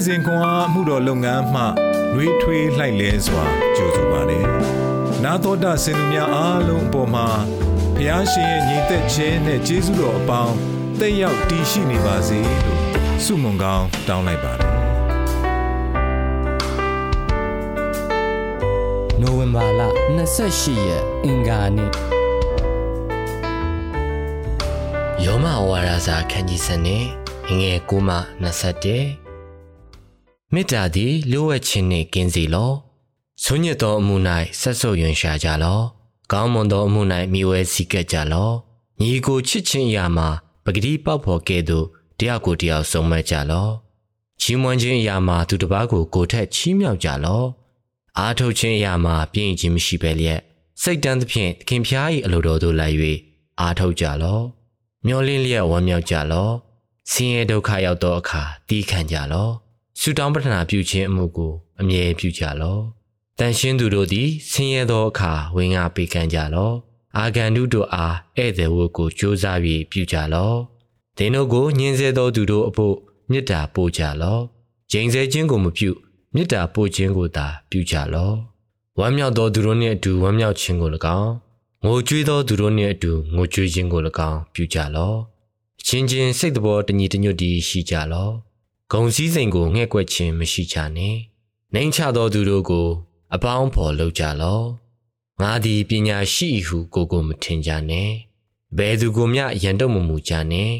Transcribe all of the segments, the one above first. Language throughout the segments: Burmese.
နေ့စဉ်ခွန်အားမှုတော်လုပ်ငန်းမှနှွေးထွေးလှိုက်လဲစွာကြိုဆိုပါတယ်။နာတော်တာစင်သူများအားလုံးအပေါ်မှာဖျားရှင်ရဲ့ညီသက်ခြင်းနဲ့ကျေးဇူးတော်အပေါင်းတက်ရောက်တည်ရှိနေပါစေလို့ဆုမွန်ကောင်းတောင်းလိုက်ပါတယ်။နိုဝင်ဘာလ28ရက်အင်္ဂါနေ့ယောမဝါရာစာခန်းကြီးစနစ်ငယ်9မှ21 မေတ္တာသည်လိုအပ်ခြင်းနှင့်ကင်းစေလောဆွညစ်သောအမှု၌ဆက်ဆုပ်ယွန်ရှာကြလောကောင်းမွန်သောအမှု၌မိဝဲစီကပ်ကြလောညီကိုချစ်ချင်းအရာမှာပဂတိပေါက်ဖော်ကဲ့သို့တယောက်ကိုတယောက်စုံမဲ့ကြလောချီးမွမ်းခြင်းအရာမှာသူတစ်ပါးကိုကိုထက်ချီးမြှောက်ကြလောအားထုတ်ခြင်းအရာမှာပြည့်ခြင်းမရှိပဲလျက်စိတ်တန်းသဖြင့်သခင်ဖျား၏အလိုတော်သို့လိုက်၍အားထုတ်ကြလောမျောလင်းလျက်ဝမ်းမြောက်ကြလောဆင်းရဲဒုက္ခရောက်သောအခါတီးခံကြလော ဆူတောင်းပတနာပြုခြင်းအမှုကိုအမြဲပြုကြလောတန်ရှင်းသူတို့သည်ဆင်းရဲသောအခါဝင်ငါပေးကမ်းကြလောအာဂန္တုတို့အားဧည့်သည်ဝတ်ကိုကြိုးစား၍ပြုကြလောဒင်းတို့ကိုညှင်းဆဲသောသူတို့အဖို့မေတ္တာပို့ကြလောဂျိန်ဆဲခြင်းကိုမပြုမေတ္တာပို့ခြင်းကိုသာပြုကြလောဝမ်းမြောက်သောသူတို့နှင့်အတူဝမ်းမြောက်ခြင်းကို၎င်းငိုကြွေးသောသူတို့နှင့်အတူငိုကြွေးခြင်းကို၎င်းပြုကြလောအချင်းချင်းစိတ်တော်တညီတညွတ်တည်ရှိကြလော ဂုံစည်းစိမ်ကိုငှဲ့ကွက်ခြင်းမရှိကြနှင့်နှိမ်ချသောသူတို့ကို အပေါင်းဖော်လုပ်ကြလောငါသည်ပညာရှိဟုကိုကိုမထင်ကြနှင့်ဘယ်သူကိုမျှရန်တုံမမူကြနှင့်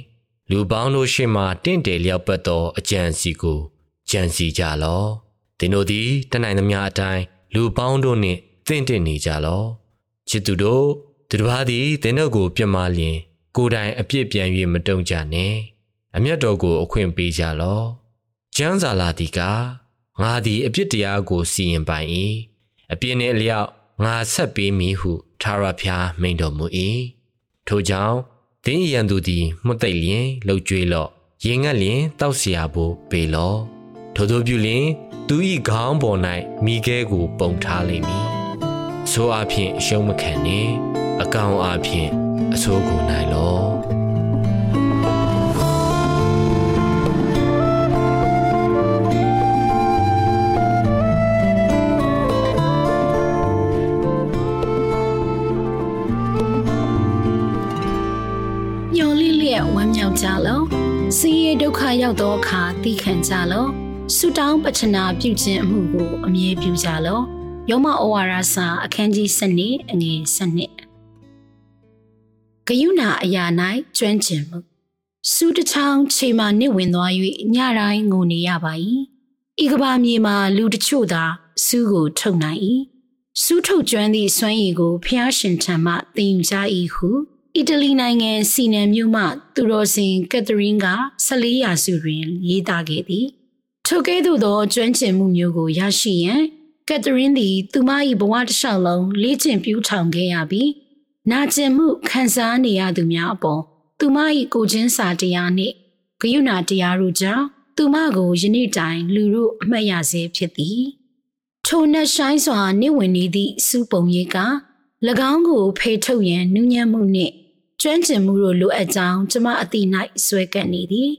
လူပေါင်းတို့ရှေ့မှတင့်တယ်လျောက်ပတ်သောအကြံစီကိုကြံစီကြလောသင်တို့သည်တနိုင်သမျှအတိုင်းလူပေါင်းတို့နှင့်တင့်တင့်နေကြလောချစ်သူတို့သူတစ်ပါးသည်သင်တို့ကိုပြစ်မှားလျင်ကိုယ်တိုင်အပြစ်ပြန်၍မတုံ့ကြနဲ့ အမျက်တော်ကိုအခွင့်ပေးကြလောကျမ်းစာလာဒီကငါသည်အပြစ်တရားကိုစီရင်ပိုင်၏အပြစ်နှင့်အလျောက်ငါဆက်ပေးမည်ဟုထာဝရဘုရားမိန့်တော်မူ၏ထို့ကြောင့်သင်ရန်သူသည်မှုတ်သိလျင်လှုပ်ကြွေးလော့ရင်ငတ်လျင်တောက်เสียဖို့ပေလော့ထို့သောပြုလျင်သူ၏ခေါင်းပေါ်၌မိခဲကိုပုံထားလိမ့်မည်ဆိုအဖြစ်ရှုံးမခံနှင့်အကောင်အဖြစ်အဆိုးကိုနိုင်လော ကြလောဆင်းရဲဒုက္ခရောက်သောအခါသိခံကြလောဆုတောင်းပတနာပြုခြင်းအမှုကိုအမြဲပြုကြလောယောမဩဝါဒစာအခန်းကြီး7နှစ်အငယ်7နှစ်ဂယုဏအရာ၌ကျွမ်းကျင်မှုစုတချောင်းခြေမှနစ်ဝင်သွား၍ညတိုင်းငိုနေရပါ၏ဤကဘာမြေမှာလူတချို့သာစုကိုထုတ်နိုင်၏စုထုတ်ကျွမ်းသည့်စွမ်းရည်ကိုဖျားရှင်ထံမှသင်ယူကြ၏ဟု အီတလီနိုင်ငံစီနန်မြို့မှသူတော်စင်ကက်သရင်းက14ရာစုတွင်ရေးသားခဲ့သည်ထိုကဲ့သို့သောကျွမ်းကျင်မှုမျိုးကိုရရှိရန်ကက်သရင်းသည်သူမ၏ဘဝတစ်လျှောက်လုံးလေ့ကျင့်ပြူးထောင်ခဲ့ရပြီးနာကျင်မှုခံစားနေရသူများအပေါ်သူမ၏ကိုချင်းစာတရားနှင့်ဂယုဏတရားတို့ကြောင့်သူမကိုယနေ့တိုင်လူတို့အမှတ်ရစေဖြစ်သည်ထိုနှဆိုင်စွာနေဝင်နေသည့်စူးပုံရိပ်က၎င်းကိုဖေထုတ်ရန်နူးညံ့မှုနှင့် ကျွမ်းကျင်မှုတို့လိုအပ်ကြောင်းကျမအတိ၌ဆွဲကပ်နေသည်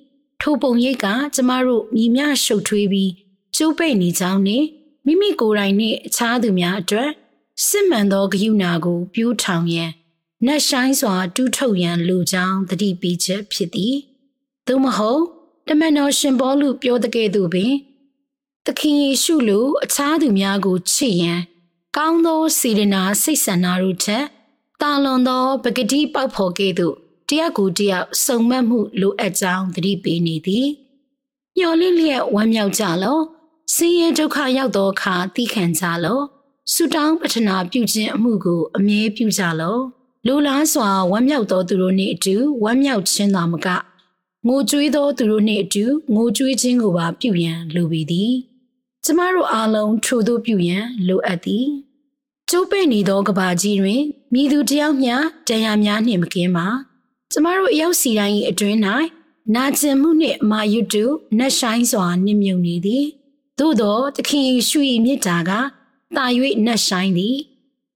ထိုပုံရိပ်ကကျမတို့ညီမျှရှုပ်ထွေးပြီးကျိုးပိတ်နေကြောင်းနှင့်မိမိကိုယ်တိုင်နှင့်အခြားသူများအတွက်စစ်မှန်သောဂရုဏာကိုပြိုးထောင်ရန်နတ်ဆိုင်စွာတူးထုတ်ရန်လိုကြောင်းတတိပေးချက်ဖြစ်သည်သို့မဟုတ်တမန်တော်ရှင်ဘောလူပြောတဲ့ကဲ့သို့ပင်သခင်ယေရှုလိုအခြားသူများကိုချစ်ရန်ကောင်းသောစေတနာစိတ်ဆန္ဒတို့ထက် တာလွန်သောပဂတိပေါက်ဖော်ကဲ့သို့တယောက်ကိုတယောက်စုံမက်မှုလိုအပ်ကြောင်းသတိပေးနေသည်ညှော်လင့်လျက်ဝမ်းမြောက်ကြလောဆင်းရဲဒုက္ခရောက်သောအခါသိခံကြလောဆုတောင်းပတနာပြုခြင်းအမှုကိုအမြဲပြုကြလောလူလားစွာဝမ်းမြောက်သောသူတို့နှင့်အတူဝမ်းမြောက်ခြင်းသာမကငိုကြွေးသောသူတို့နှင့်အတူငိုကြွေးခြင်းကိုပါပြုရန်လိုပေသည် ကျမတို့အားလုံးထို့သို့ပြုရန်လိုအပ်သည် ကျိုးပဲ့နေသောကဘာကြီးတွင်မိသူတယောက်မျှတရားများနှင့်မကင်းပါကျမတို့အရောက်စီတိုင်း၏အတွင်း၌နာကျင်မှုနှင့်အမာယွတ်တုနှက်ဆိုင်စွာနှိမ့်မြုံနေသည်သို့သောသခင်ယေရှု၏မြတ်တာကတာ၍နှက်ဆိုင်သည်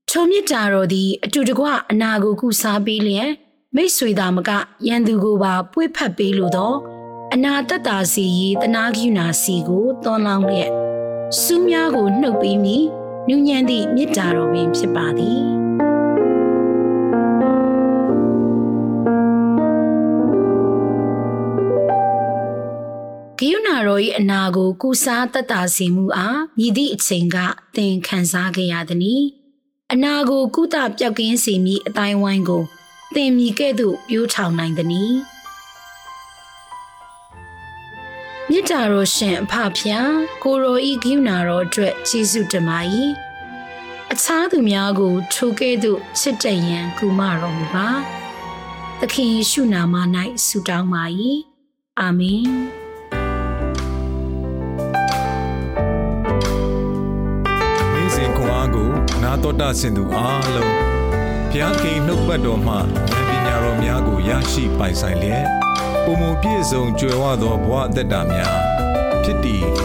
ထိုမြတ်တာတော်သည်အတူတကွအနာကိုကုစားပေးလျက်မိတ်ဆွေသာမကရန်သူကိုပါပွေ့ဖက်ပေးလိုသောအနာတတ္တာစီရီတနာကိနာစီကိုသွန်လောင်းလျက်စူးများကိုနှုတ်ပြီးမိ နူးညံ့သည့်မေတ္တာတော်ပင်ဖြစ်ပါသည်ဂိယုနာတော်၏အနာကိုကုစားတတ်တာစီမှုအားမြည်သည့်အချိန်ကသင်ခံစားခဲ့ရသည်။အနာကိုကုသပြောက်ကင်းစေမည့်အတိုင်းဝိုင်းကိုသင်မြည်ကဲ့သို့ပြိုးထောင်နိုင်သည်။ မြစ်တာတော်ရှင်အဖဖျားကိုရောဤဂိယုနာတော်အတွက်ကျေးဇူးတင်ပါ၏။အခြားသူများကိုထိုကဲ့သို့ချစ်တည်ရန်ကူမတော်မူပါ။သခင်ယေရှုနာမ၌ဆုတောင်းပါ၏။အာမင်။နေ့စဉ်ခွန်အားကိုနာတော်တာဆင်သူအားလုံးဘုရားခင်နှုတ်ပတ်တော်မှဉာဏ်ပညာတော်များကိုရရှိပိုင်ဆိုင်လျက် ပုံမပြည့်စုံကြွယ်ဝသောဘဝအသက်တာများဖြစ်တည်နိုင်ကြပါစေ